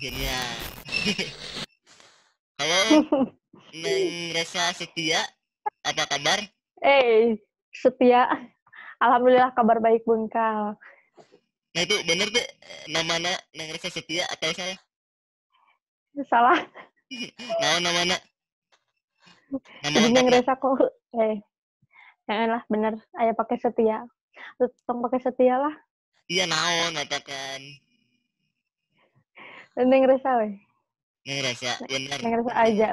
akhirnya. Halo, Neng Resa Setia, apa kabar? Eh, setia. Alhamdulillah kabar baik Bungkal. Nah itu bener tuh namanya Neng Resa Setia atau salah? Salah. Nah, nama Jadi Neng Resa kok eh jangan lah bener ayah pakai setia. Tong pakai setia lah. iya naon katakan Neng Resa weh. Neng Resa bener Neng Resa aja.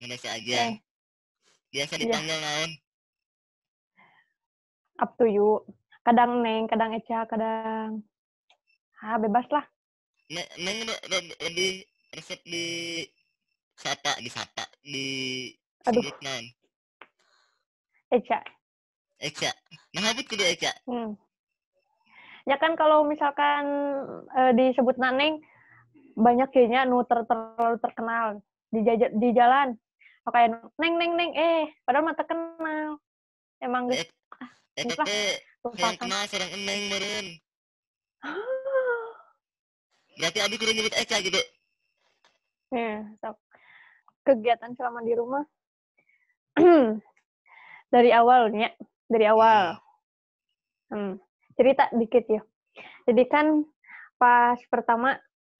Neng Resa aja biasa iya. dipanggil naon up to you. Kadang Neng, kadang Eca, kadang ah bebas lah. Ne- Neng le- lebih resep di sapa di sapa di Aduh. sebut naon Eca. Eca nah habis kudu Eca Hmm. Ya kan kalau misalkan eh, disebut Naneng banyak kayaknya nu ter- terlalu terkenal di di jalan. Oh, kayak neng neng neng eh padahal mah terkenal. Emang geus Eta Lupa. teh lupakan. kenal sareng eneng meureun berarti abi kudu nyebut Eca gitu Ya, sok. Kegiatan selama di rumah dari awalnya, dari awal. Hmm, cerita dikit ya. Jadi kan pas pertama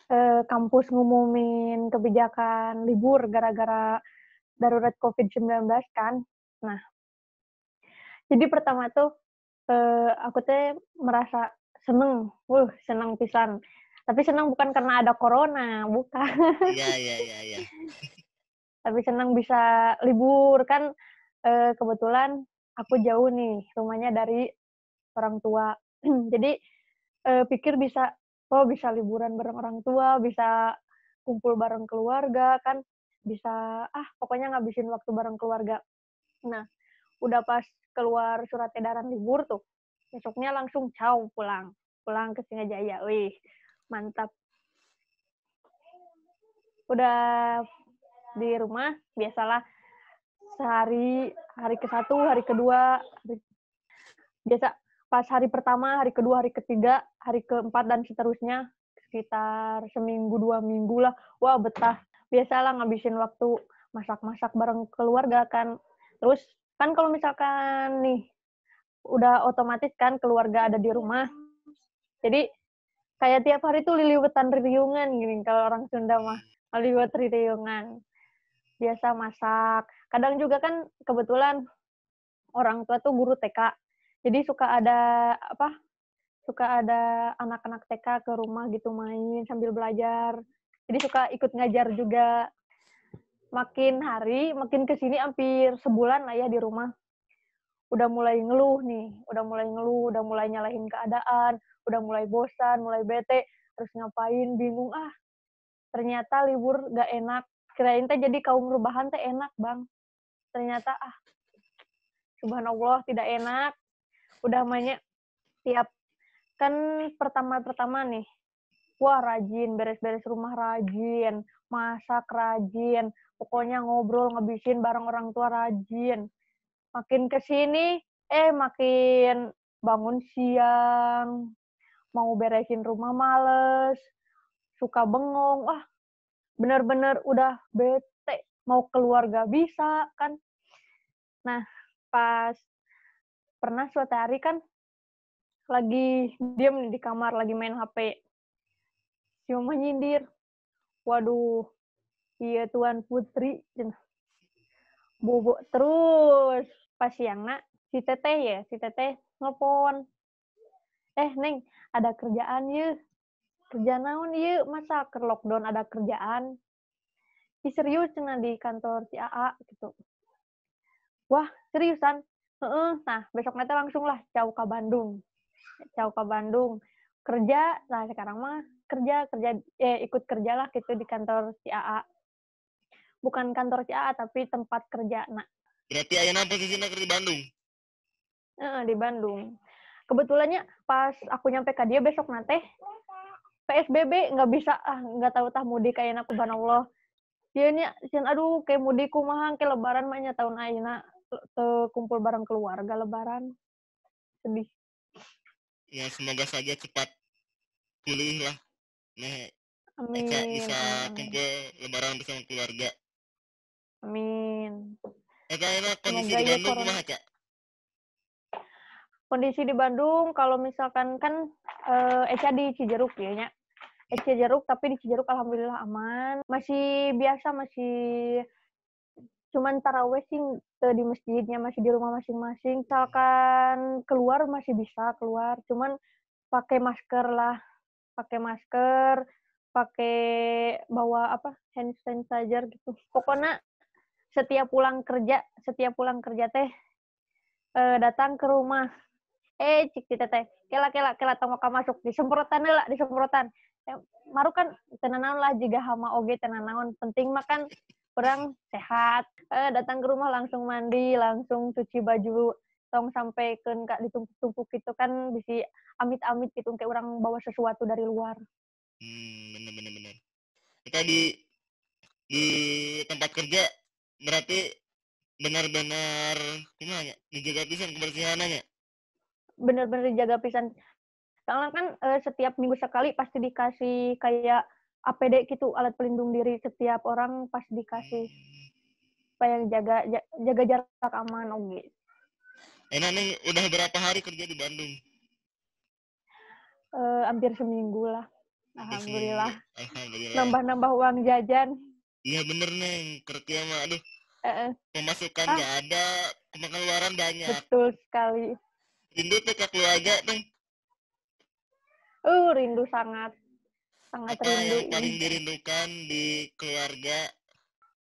eh, kampus ngumumin kebijakan libur gara-gara darurat COVID-19 kan. Nah, jadi pertama tuh eh, aku teh merasa seneng, wuh seneng pisan. Tapi senang bukan karena ada corona, bukan. iya iya iya iya tapi senang bisa libur kan eh, kebetulan aku jauh nih rumahnya dari orang tua jadi eh, pikir bisa oh bisa liburan bareng orang tua bisa kumpul bareng keluarga kan bisa ah pokoknya ngabisin waktu bareng keluarga. Nah udah pas keluar surat edaran libur tuh besoknya langsung caw pulang. Pulang ke Singajaya wih mantap. Udah di rumah biasalah sehari hari ke satu hari kedua biasa pas hari pertama hari kedua hari ketiga hari keempat dan seterusnya. Sekitar seminggu dua minggu lah. Wah betah. Biasalah ngabisin waktu masak-masak bareng keluarga kan. Terus kan kalau misalkan nih udah otomatis kan keluarga ada di rumah. Jadi kayak tiap hari tuh liliwetan riungan gini kalau orang Sunda mah. Liliwet riungan biasa masak. Kadang juga kan kebetulan orang tua tuh guru TK. Jadi suka ada apa? Suka ada anak-anak TK ke rumah gitu main sambil belajar. Jadi suka ikut ngajar juga. Makin hari, makin ke sini hampir sebulan lah ya di rumah. Udah mulai ngeluh nih, udah mulai ngeluh, udah mulai nyalahin keadaan, udah mulai bosan, mulai bete, harus ngapain, bingung ah. Ternyata libur gak enak, kirain teh jadi kaum rebahan teh enak bang ternyata ah subhanallah tidak enak udah banyak tiap kan pertama-pertama nih wah rajin beres-beres rumah rajin masak rajin pokoknya ngobrol ngebisin bareng orang tua rajin. Makin ke sini eh makin bangun siang mau beresin rumah males suka bengong wah bener-bener udah bete mau keluar gak bisa kan. Nah pas pernah suatu hari kan lagi nih di kamar lagi main HP si mama nyindir. Waduh iya tuan putri. Cenah. bobo terus. Pas siangna si teteh ya si teteh ngelepon eh neng ada kerjaan yuk. Kerja naon yuk? Masa ke lockdown ada kerjaan? Ih, serius cenah di kantor si AA gitu. Wah seriusan Heeh, nah besok nanti langsung lah jauh ke Bandung. Jauh ke Bandung. Kerja nah sekarang mah kerja kerja eh ikut kerja lah gitu di kantor si AA bukan kantor si AA tapi tempat kerja nah berarti ayeuna posisinya di Bandung? Heeh, di Bandung. Kebetulannya pas aku nyampe ke dia besok nanti PSBB nggak bisa ah nggak tahu tah mudik kayak aku Allah dia nya aduh kayak mudik kumaha ke lebaran mahnya tahun teu kumpul bareng keluarga lebaran sedih ya semoga saja cepat pulih lah nah Amin. Eca bisa amin, kumpul lebaran bersama keluarga. Amin. Eka enak kondisi Semoga di ya Bandung kumaha, Cak? Kondisi di Bandung kalau misalkan kan eh Eca di Cijeruk ya nya. Eh, Cijeruk tapi di Cijeruk alhamdulillah aman. Masih biasa masih cuman taraweh sih teu di masjidnya masih di rumah masing-masing. Misalkan keluar masih bisa keluar, cuman pakai masker lah. Pakai masker, pakai bawa apa? hand sanitizer gitu. Pokoknya setiap pulang kerja, setiap pulang kerja teh eh, datang ke rumah eh cik teh teh kela kela kela tong masuk disemprotan lah disemprotan Ya, maru kan tenanawan lah jika hama oge tenanawan penting makan orang sehat eh, datang ke rumah langsung mandi langsung cuci baju tong sampai ke kak ditumpuk-tumpuk gitu kan bisa amit-amit gitu kayak orang bawa sesuatu dari luar Hmm, bener bener bener. Kita di di tempat kerja berarti benar-benar gimana ya? Dijaga pisan kebersihannya. bener-bener dijaga pisan karena kan eh, setiap minggu sekali pasti dikasih kayak APD gitu alat pelindung diri setiap orang pasti dikasih. Supaya jaga ja- jaga jarak aman oke Enak nih udah berapa hari kerja di Bandung? Eh, hampir seminggu lah. Alhamdulillah. Alhamdulillah. nambah-nambah uang jajan. Iya bener neng. Kerja mah aduh. Eh, eh, pemasukan Ah. nggak ada pengeluaran banyak. betul sekali. Rindu tuh ke keluarga tuh uh rindu sangat sangat apa rindu yang paling dirindukan di keluarga?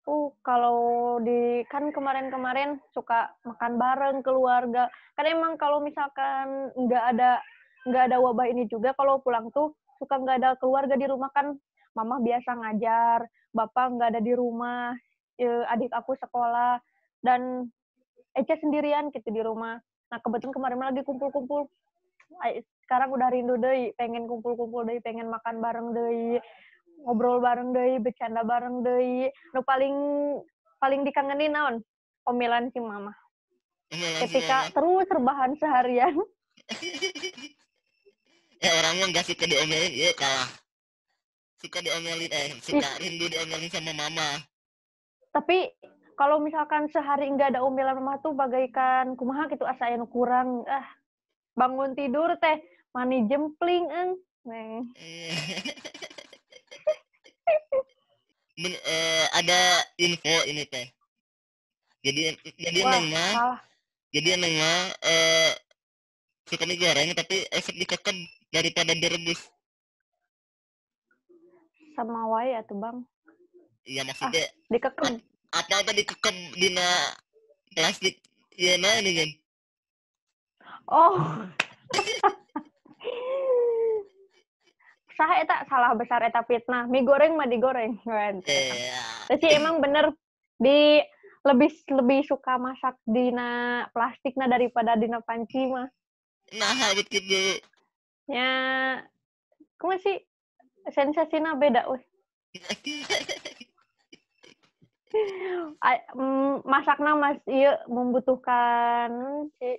Uh, kalau di kan kemarin-kemarin suka makan bareng keluarga. Kan emang kalau misalkan nggak ada nggak ada wabah ini juga, kalau pulang tuh suka nggak ada keluarga di rumah kan. Mama biasa ngajar, bapak nggak ada di rumah, eh, adik aku sekolah dan Eca sendirian gitu di rumah. Nah kebetulan kemarin lagi kumpul-kumpul. Sekarang udah rindu deh, pengen kumpul-kumpul deh, pengen makan bareng deh, ngobrol bareng deh, bercanda bareng deh. Nu paling paling dikangenin naon? Omelan si mama. Omelan si Ketika mama. terus rebahan seharian. Eh orang mah nggak suka diomelin, iya kalah. Suka diomelin, eh suka rindu diomelin sama mama. Tapi kalau misalkan sehari nggak ada omelan mama tuh bagaikan kumaha gitu asa aya nu kurang. Ah, bangun tidur teh mani jempling eng. Neng. Men- eh, ada info ini teh. Jadi jadi Wah, neng mah, jadi neng mah eh suka mie goreng tapi esok dikekem daripada direbus. Sama wae atuh Bang. Iya maksudnya Dikekem. apa tadi dikekem dina plastik iya nah ini kan. Oh. Sah eta salah besar eta fitnah. Mie goreng mah digoreng. Eh, Terus sih emang bener di lebih lebih suka masak dina plastik nah daripada dina panci mah. nah begitu. Ya, kumaha sih sensasinya beda weh. Mm, masakna mas iya membutuhkan eh,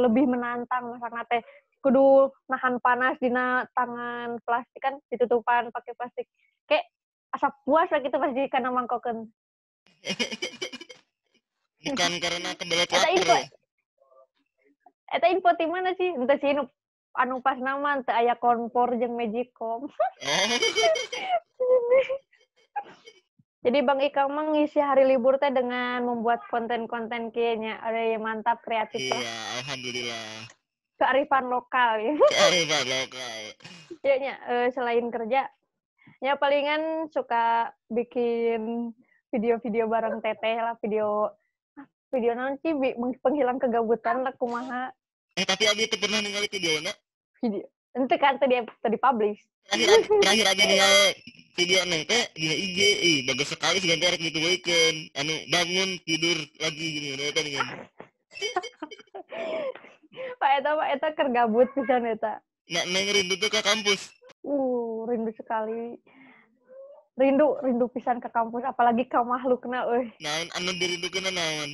lebih menantang masakna teh kudu nahan panas dina tangan plastik kan ditutupan pakai plastik kayak asap puas lah gitu pas di kana mangkokeun Bukan karena Eta lapar info. ya. eta info di mana sih ente sih nu anu pas nama teu aya kompor jeung magicom jadi Bang Ikang mah ngisi hari libur teh dengan membuat konten-konten kayaknya ada yang mantap kreatif lah Iya, alhamdulillah. Kearifan lokal ya Kearifan lokal. ya nya, eh, selain kerja ya palingan suka bikin video-video bareng teteh lah video video nanti penghilang kegabutan lah kumaha Eh tapi Abi pernah ningali videonya. video ente kan tadi tadi publish Terakhir terakhir Abi ningali video neng teh di IG, bagus sekali sih ganti gitu weekend. Anu bangun tidur lagi gini kan kan. Pak Eta Pak Eta kergabut pisan Eta. Nak neng rindu tuh ke kampus. uh rindu sekali. Rindu rindu pisan ke kampus apalagi ke makhlukna euy Naon anu dirindukeun naon?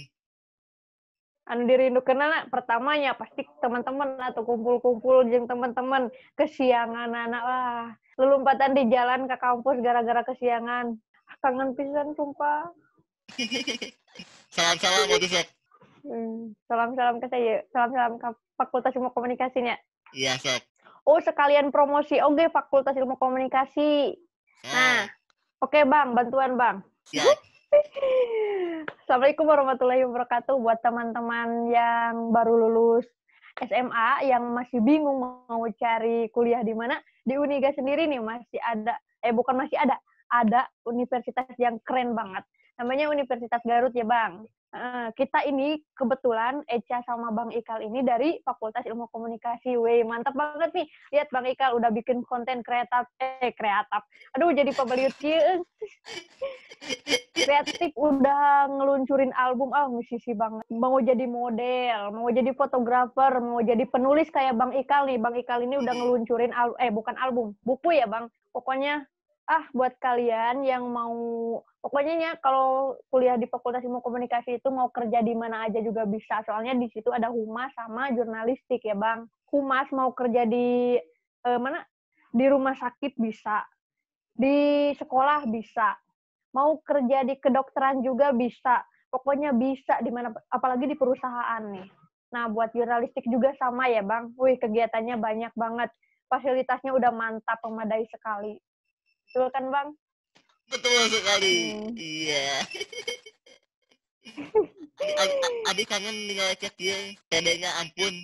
anu dirindukeun na pertamanya pasti teman-teman atau kumpul-kumpul jeung teman-teman. Kesiangan anak lah lelumpatan di jalan ke kampus gara-gara kesiangan. Ah, kangen pisan sumpah. Salam-salam sok. Hmm, salam-salam ke saya salam-salam ke Fakultas Ilmu Komunikasinya Iya sok. oh sekalian promosi. Oke Fakultas Ilmu Komunikasi. Nah oke bang bantuan bang. Siap. Assalamualaikum warahmatullahi wabarakatuh. Buat teman-teman yang baru lulus SMA yang masih bingung mau cari kuliah di mana di Uniga sendiri nih masih ada eh bukan masih ada ada universitas yang keren banget. Namanya Universitas Garut ya Bang Kita ini kebetulan Eca sama Bang Ikal ini dari Fakultas Ilmu Komunikasi. Weh, mantap banget nih. Lihat Bang Ikal udah bikin konten kreatif eh kreatif. Aduh, jadi pembeliut kieu. kreatif udah ngeluncurin album ah musisi banget mau jadi model mau jadi fotografer mau jadi penulis kayak bang Ikal nih bang Ikal ini udah ngeluncurin al eh bukan album buku ya bang pokoknya ah buat kalian yang mau pokoknya ya kalau kuliah di Fakultas Ilmu Komunikasi itu mau kerja di mana aja juga bisa. Soalnya di situ ada humas sama jurnalistik ya bang. Humas mau kerja di eh, mana? Di rumah sakit bisa. Di sekolah bisa. Mau kerja di kedokteran juga bisa. Pokoknya bisa di mana apalagi di perusahaan nih. Nah buat jurnalistik juga sama ya bang. Wih kegiatannya banyak banget. Fasilitasnya udah mantap memadai sekali. Betul kan bang Betul sekali. Hmm. Iya. Abi, abi kangen tinggal cek dia. Tandanya ampun.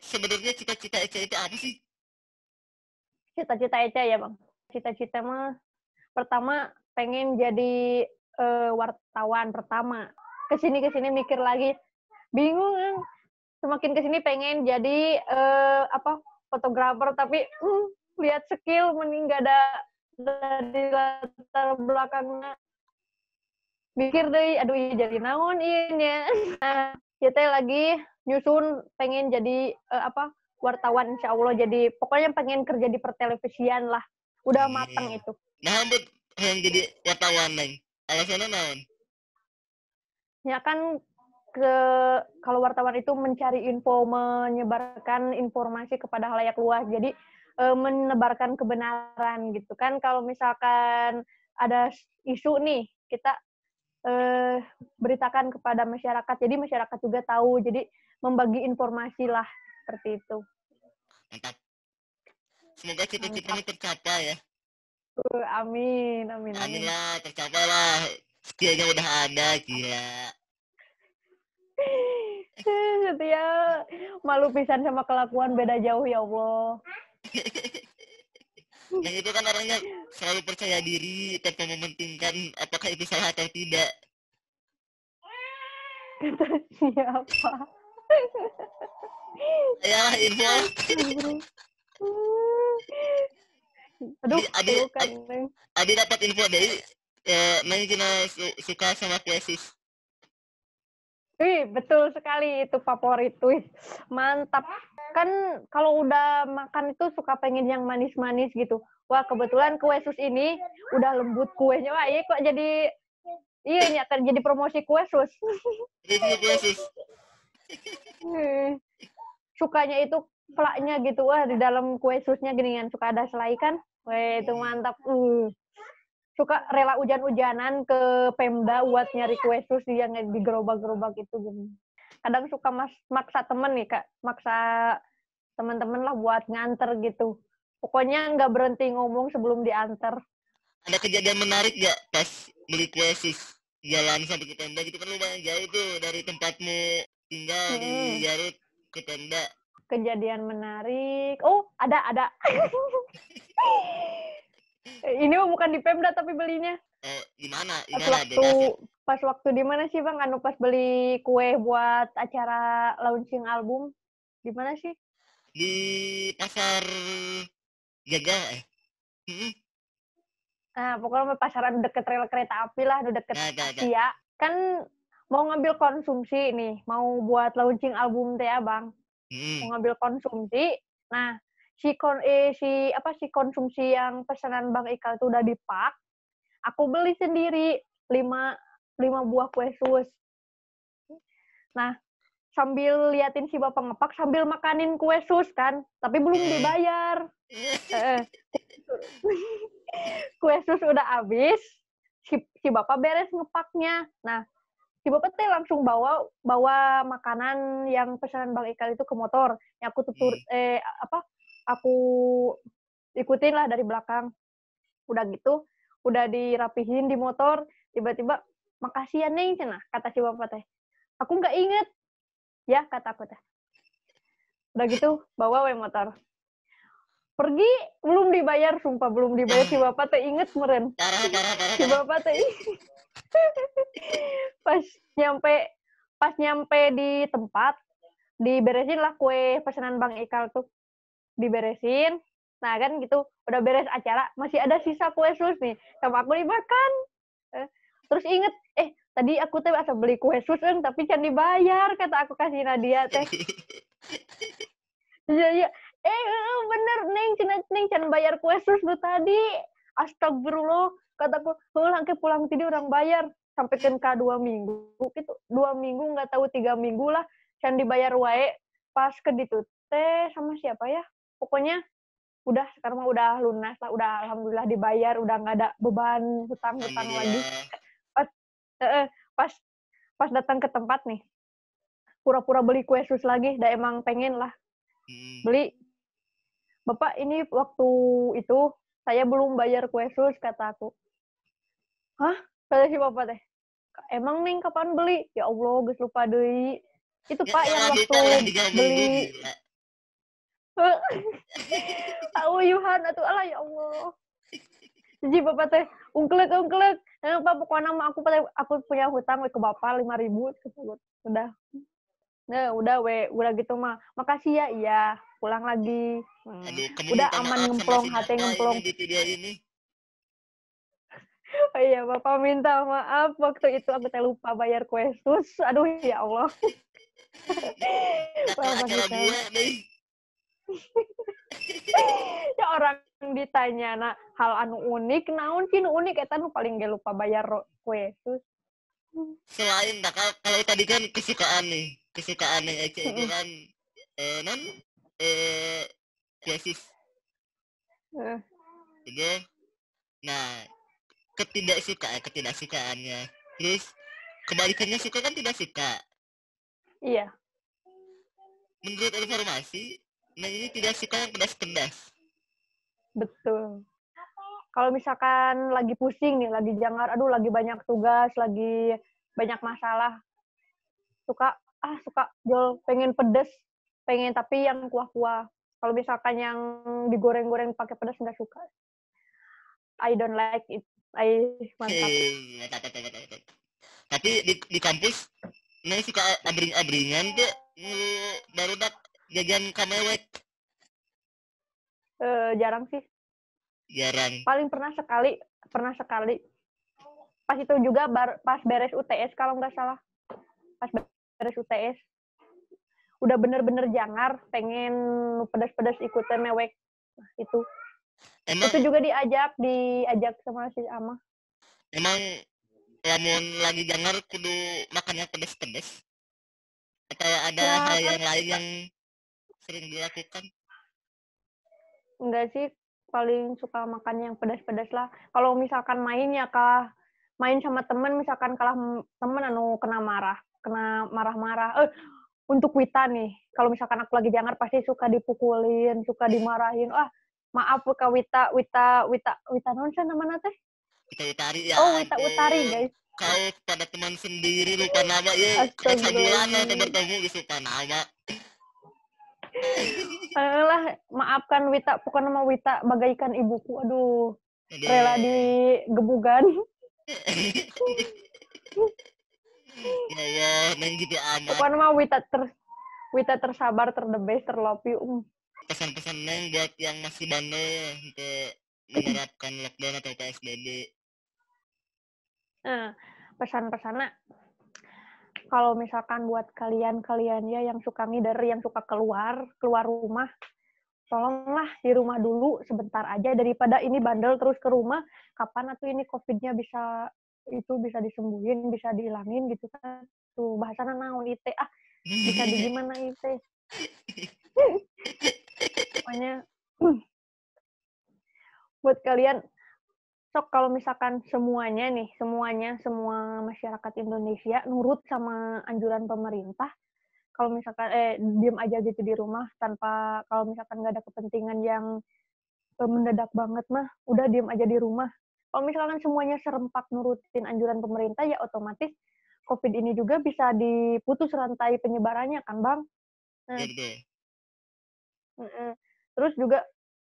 Sebenarnya cita-cita Eca itu apa sih? cita-cita Eca ya bang cita-cita mah pertama pengen jadi eh, wartawan pertama ke sini ke sini mikir lagi bingung kan. semakin ke sini pengen jadi eh, apa fotografer tapi hmm, lihat skill mending gak ada dari latar belakangnya mikir deh aduh iya jadi naon iya nah, kita lagi nyusun pengen jadi eh, apa wartawan insya Allah jadi pokoknya pengen kerja di pertelevisian lah udah Hmm. mateng itu Nah, ambut yang jadi wartawan neng. Alasannya naon? ya kan ke kalau wartawan itu mencari info menyebarkan informasi kepada halayak luas jadi eh, menebarkan kebenaran gitu kan kalau misalkan ada isu nih kita eh, beritakan kepada masyarakat jadi masyarakat juga tahu jadi membagi informasi lah seperti itu Mantap. Semoga cita-citanya tercapai ya. Uh, amin amin Amin amin lah, tercapai lah. Skillnya udah ada, gila. setia malu pisan sama kelakuan beda jauh ya Allah Yang itu kan orangnya selalu percaya diri tanpa mementingkan apakah itu salah atau tidak. kata siapa Ya info. aduh Neng. Abi dapat info dari eh, Neng Kina su- suka sama kue sus. Wih, betul sekali itu favorit. Wih, mantap. Kan kalau udah makan itu suka pengen yang manis-manis gitu. Wah, kebetulan kue sus ini udah lembut kuenya. Wah, iya kok jadi iya nyata jadi promosi kue sus. Review kue sus. Hmm. Sukanya itu plaknya gitu. Wah, di dalam kue susnya gini kan suka ada selai kan. Wah, itu mantap. Uh. Suka rela hujan-hujanan ke Pemda buat nyari kue sus yang di gerobak-gerobak itu gini. Kadang suka mas maksa temen nih, Kak. Maksa teman-teman lah buat nganter gitu. Pokoknya nggak berhenti ngomong sebelum diantar. Ada kejadian menarik gak pas beli kue sus? Jalan sampai ke Pemda gitu kan lumayan jauh tuh dari tempatmu tinggal di Hmm. Garut ke Pemda. Kejadian menarik. Oh, ada, ada. Ini bukan di Pemda tapi belinya. Oh, gimana? pas Gimana? waktu Bedasin. pas waktu di mana sih bang anu pas beli kue buat acara launching album di mana sih Di pasar Jaga eh. Hmm, nah pokoknya pasaran deket rel kereta api lah anu deket Nah. Asia kan mau ngambil konsumsi nih mau buat launching album teh ya bang hmm. mau ngambil konsumsi nah si kon eh, si apa si konsumsi yang pesanan bang Ikal itu udah dipak aku beli sendiri lima lima buah kue sus Nah, sambil liatin si bapak ngepak sambil makanin kue sus kan, tapi belum Hmm. dibayar. Eh, kue sus udah habis, si, si bapak beres ngepaknya. Nah, si bapak teh langsung bawa bawa makanan yang pesanan Bang Ikal itu ke motor. Yang aku tutur eh apa? Aku ikutin lah dari belakang. Udah gitu, udah dirapihin di motor, tiba-tiba makasih ya Neng cenah kata si bapak teh. Aku nggak inget. Ya kata aku teh. Udah gitu bawa we motor. Pergi belum dibayar, sumpah belum dibayar si bapak teh inget meren si bapak teh pas nyampe pas nyampe di tempat diberesin lah kue pesanan bang Ikal tuh diberesin nah kan gitu udah beres acara masih ada sisa kue sus nih. Sama aku dimakan Eh, terus inget eh tadi aku teh asa beli kue sus Eng, tapi can dibayar kata aku kasih Nadia teh. Iya iya. Eh eh, bener neng cina neng can bayar kue sus lu tadi. Astagfirullah kataku pulang ke pulang tidur orang bayar. Sampai kan ke dua minggu gitu. Dua minggu nggak tahu tiga minggu lah can dibayar wae. Pas ke ditu teh sama siapa ya? Pokoknya udah sekarang mah udah lunas lah udah alhamdulillah dibayar udah nggak ada beban hutang hutang lagi. Alhamdulillah. Eh, eh, pas pas datang ke tempat nih pura-pura beli kue sus lagi dah emang pengen lah. Hmm. beli. Bapak ini waktu itu saya belum bayar kue sus kata aku. Hah? Kata si bapak teh emang neng kapan beli? Ya allah gus lupa deh itu Ya, pak yang waktu beli tahu Yuhan atau Allah ya Allah jadi bapak teh ungkelek ungkelek eh, pak pokoknya mah aku aku punya hutang ke bapak lima ribu udah nah udah we udah gitu mah makasih ya iya pulang lagi Hmm. Aduh, kamu Udah aman ngemplong, hati ngemplong. ini di video ini. Oh iya, Bapak minta maaf waktu itu aku teh lupa bayar kue sus. Aduh, ya Allah. Bapak kita. ya orang ditanya nah, hal anu unik, naon sih unik eta nu paling gak lupa bayar kue sus. Selain dah, kalau, tadi kan kesukaan nih, kesukaan nih Ece itu kan eh non eh kuesis Eh, gitu. Nah, ketidaksukaan, ketidaksukaannya. Terus kebalikannya suka kan tidak suka. iya, Menurut informasi, nah ini tidak suka yang pedas-pedas. betul. Kalau misalkan lagi pusing nih, lagi jangar, aduh lagi banyak tugas, lagi banyak masalah, suka ah suka jol pengen pedes, pengen tapi yang kuah-kuah. Kalau misalkan yang digoreng-goreng pakai pedas nggak suka. I don't like it. I mantap. Tapi di, di kampus, nah suka abring-abringan tuh, eh, baru dak jajan kamewek Eh, jarang sih. jarang. Paling pernah sekali, pernah sekali. Pas itu juga bar- pas beres UTS kalau nggak salah. Pas beres UTS. Udah bener-bener jangar, pengen pedas-pedas ikutan mewek. Nah, itu. Emang Itu juga diajak, diajak sama si Ama. emang lamun lagi jangar kudu makannya pedes-pedes atau ada Ya, hal kan- yang lain yang sering dilakukan? Enggak sih, paling suka makan yang pedas-pedas lah. Kalau misalkan main ya kalah main sama temen, misalkan kalah temen anu kena marah, kena marah-marah. Eh, untuk Wita nih, kalau misalkan aku lagi jangar pasti suka dipukulin, suka dimarahin. Ah, maaf ke Wita, Wita, Wita, Wita non sih namanya teh? Kita utari ya. Oh, Wita. Utari, guys. Kau pada teman sendiri lupa nama ya. Kayak sebulan ya bertemu gitu lupa nama. Alah, maafkan Wita, bukan nama Wita, bagaikan ibuku. Aduh, rela digebugan. Ya Allah, neng gitu amat. Pokoknya mah Wita ter Wita tersabar, terdebes, terlopi. Um. Pesan-pesan neng buat yang masih bandel ya, untuk menerapkan lockdown atau PSBB. Nah, pesan-pesannya kalau misalkan buat kalian-kalian ya yang suka ngider, yang suka keluar, keluar rumah, tolonglah di rumah dulu sebentar aja daripada ini bandel terus ke rumah, kapan atuh ini COVID-nya bisa itu bisa disembuhin, bisa dihilangin gitu kan. gitu bahasana naon ite ah bisa di gimana ite pokoknya buat kalian sok kalau misalkan semuanya nih semuanya semua masyarakat Indonesia nurut sama anjuran pemerintah kalau misalkan eh diem aja gitu di rumah tanpa kalau misalkan nggak ada kepentingan yang eh, mendadak banget mah udah diem aja di rumah kalau misalkan semuanya serempak nurutin anjuran pemerintah ya otomatis COVID ini juga bisa diputus rantai penyebarannya kan bang Iya, betul. Mm-mm. Terus juga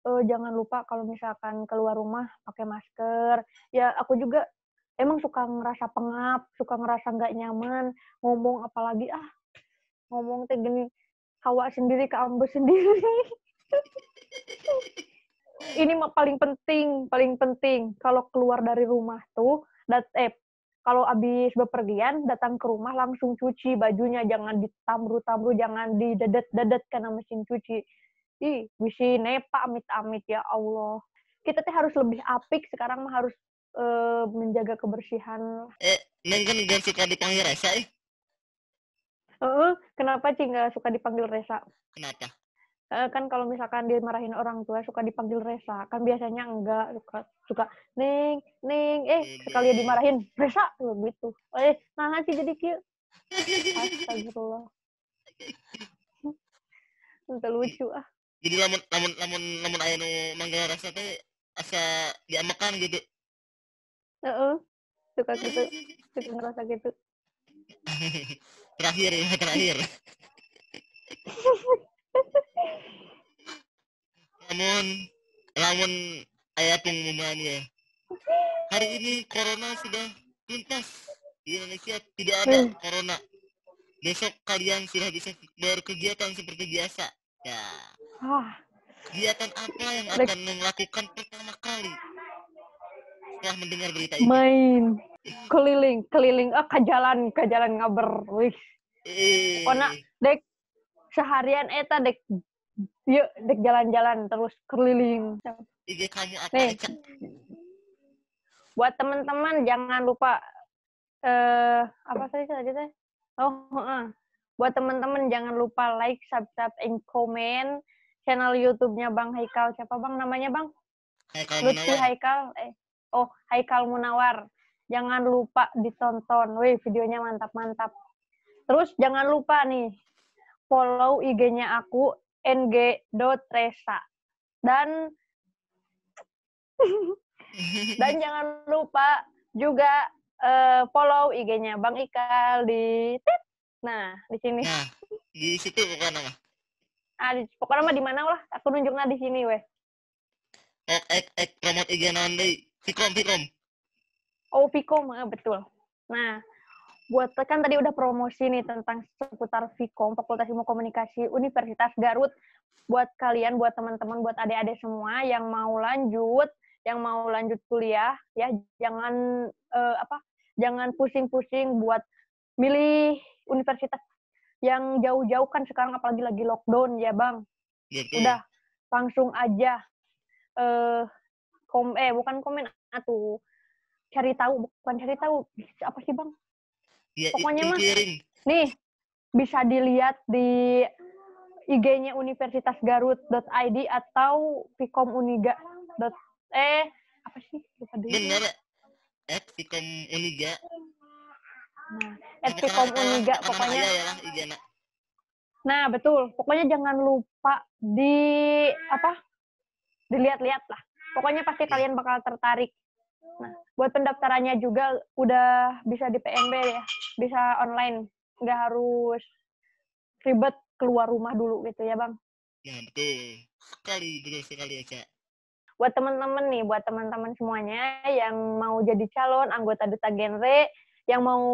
eh, jangan lupa kalau misalkan keluar rumah pakai masker. Ya aku juga emang suka ngerasa pengap, suka ngerasa nggak nyaman ngomong apalagi ah ngomong teh gini hawa sendiri ke ambe sendiri. Ini mah paling penting, paling penting kalau keluar dari rumah tuh dat eh kalau abis bepergian datang ke rumah langsung cuci bajunya jangan ditamru-tamru jangan didedet-dedet karena mesin cuci ih bisi nepa amit-amit ya Allah. Kita teh harus lebih apik sekarang mah harus eh, menjaga kebersihan. Eh, Neng kan gak suka dipanggil Resa eh. Heeh, kenapa sih nggak suka dipanggil Resa Kenapa? Eh, kan kalau misalkan dimarahin orang tua suka dipanggil Resa kan biasanya enggak suka suka Neng Neng eh sekali dimarahin Resa gitu. Eh nah sih jadi kieu. Astagfirullah. Itu lucu ah Jadi lamun lamun lamun lamun aya nu manggil Resa teh asa diamakan gitu. Heeh. suka gitu suka ngerasa gitu terakhir ya, terakhir. Lamun lamun aya pengumuman ya. Hari ini corona sudah tuntas di Indonesia tidak ada Hmm. corona. Besok kalian sudah bisa berkegiatan seperti biasa. Ya, ah kegiatan apa yang akan melakukan pertama kali? Setelah mendengar berita ini? main. Keliling keliling. Ah ke jalan ke jalan ngaber. Wih. Eh, dek seharian eta dek. Yuk dek jalan-jalan terus keliling. IG kamu apa nih. Eca? buat teman-teman jangan lupa eh apa tadi tadi teh oh heeh. buat teman-teman jangan lupa like subscribe and comment channel YouTube-nya Bang Haikal siapa Bang namanya Bang Hai kamu Lutfi Munawar. Haikal eh oh Haikal Munawar jangan lupa ditonton wih videonya mantap-mantap terus jangan lupa nih follow IG-nya aku ng.resa dan dan jangan lupa juga eh, follow IG-nya Bang Ikal di. Nah, di sini. Nah, di situ bukan nama. Ah, di, pokoknya mah di mana lah. Aku nunjuknya di sini weh. Ek ek ek promote IG naon deui? Fikrom Fikrom. Oh, Vicom, eh, betul. Nah, buat kan tadi udah promosi nih tentang seputar Vicom, Fakultas Ilmu Komunikasi Universitas Garut. Buat kalian, buat teman-teman, buat adik-adik semua yang mau lanjut, yang mau lanjut kuliah, ya jangan eh, apa? Jangan pusing-pusing buat milih universitas yang jauh-jauh kan sekarang apalagi lagi lockdown ya, Bang. Gitu. Udah langsung aja eh kom eh bukan komen atuh cari tahu bukan cari tahu apa sih bang Ya, pokoknya mah- nih bisa dilihat di IG-nya universitasgarut.id atau Vkom Uniga. eh apa sih lupa dulu. Bener. Fikrom Uniga. Nah, at Vkom Uniga pokoknya. ya lah IG na. Nah betul, pokoknya jangan lupa di apa dilihat-lihat lah. Pokoknya pasti kalian bakal tertarik. Nah, buat pendaftarannya juga udah bisa di PNB ya, bisa online, nggak harus ribet keluar rumah dulu gitu ya bang. Ya betul. Sekali betul sekali Eca. Buat teman-teman nih, buat teman-teman semuanya yang mau jadi calon anggota duta genre, yang mau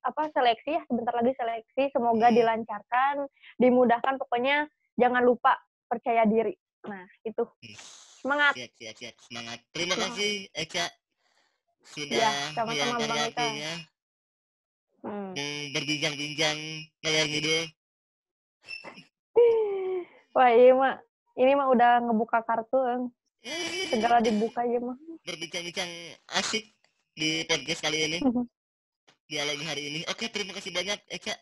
apa seleksi ya sebentar lagi seleksi, semoga Hmm. dilancarkan, dimudahkan, pokoknya jangan lupa percaya diri. Nah itu semangat. Siap siap siap semangat. Terima Semangat. kasih Eca sudah Ya, Bang Eka. waktunya Hmm. berbincang-bincang ngalor ngidul. Wah iya mah, ini mah udah ngebuka kartu, Eng. segala dibuka ya mah. berbincang-bincang asik di podcast kali ini. dialog hari ini. Oke, terima kasih banyak Eca.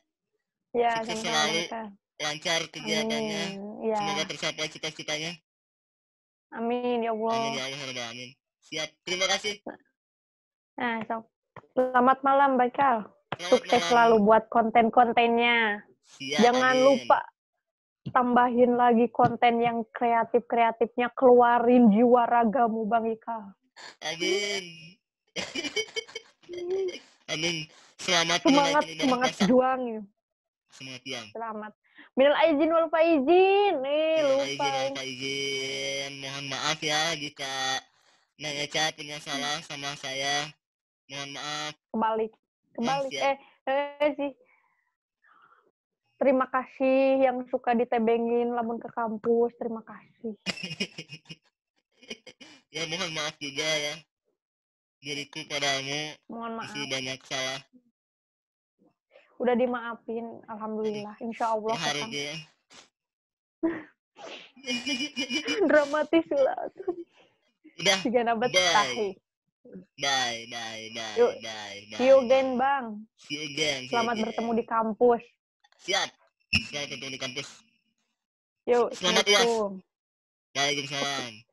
Ya, Sukses selalu. Kak. Lancar kegiatannya. Amin. Ya, Semoga tercapai cita-citanya. amin ya Amin Allah. ya Allah, ya Rabbal Amin. Siap. Terima kasih. Nah, sok. Selamat malam, Baikal. Selamat Sukses malam. selalu buat konten-kontennya. Siap, Jangan amin. lupa tambahin lagi konten yang kreatif-kreatifnya, keluarin jiwa ragamu, Bang Ika. Amin. Amin. Selamat Semangat, semangat puasa. juang. Semangat yang. Selamat. Minal aizin wal faizin. Nih, Mohon lupa. izin, mohon izin. Mohon maaf ya jika Neng Eca punya salah sama saya. Mohon maaf. Kebalik. Kebalik. siap. Eh, eh sih. Terima kasih yang suka ditebengin lamun ke kampus. Terima kasih. ya mohon maaf juga ya. Diriku padamu Mohon maaf. masih banyak salah. Udah dimaafin. Alhamdulillah. Insya Allah. Harus Kakang. ya. Dramatis lah. Udah. Tiga nabat Bye. tahi. Bye, bye, bye, Yuk. bye, bye. See you again, Bang. See you again. Selamat again. bertemu di kampus. Siap. Selamat bertemu di kampus. Yuk, Selamat. Assalamualaikum. Waalaikumsalam.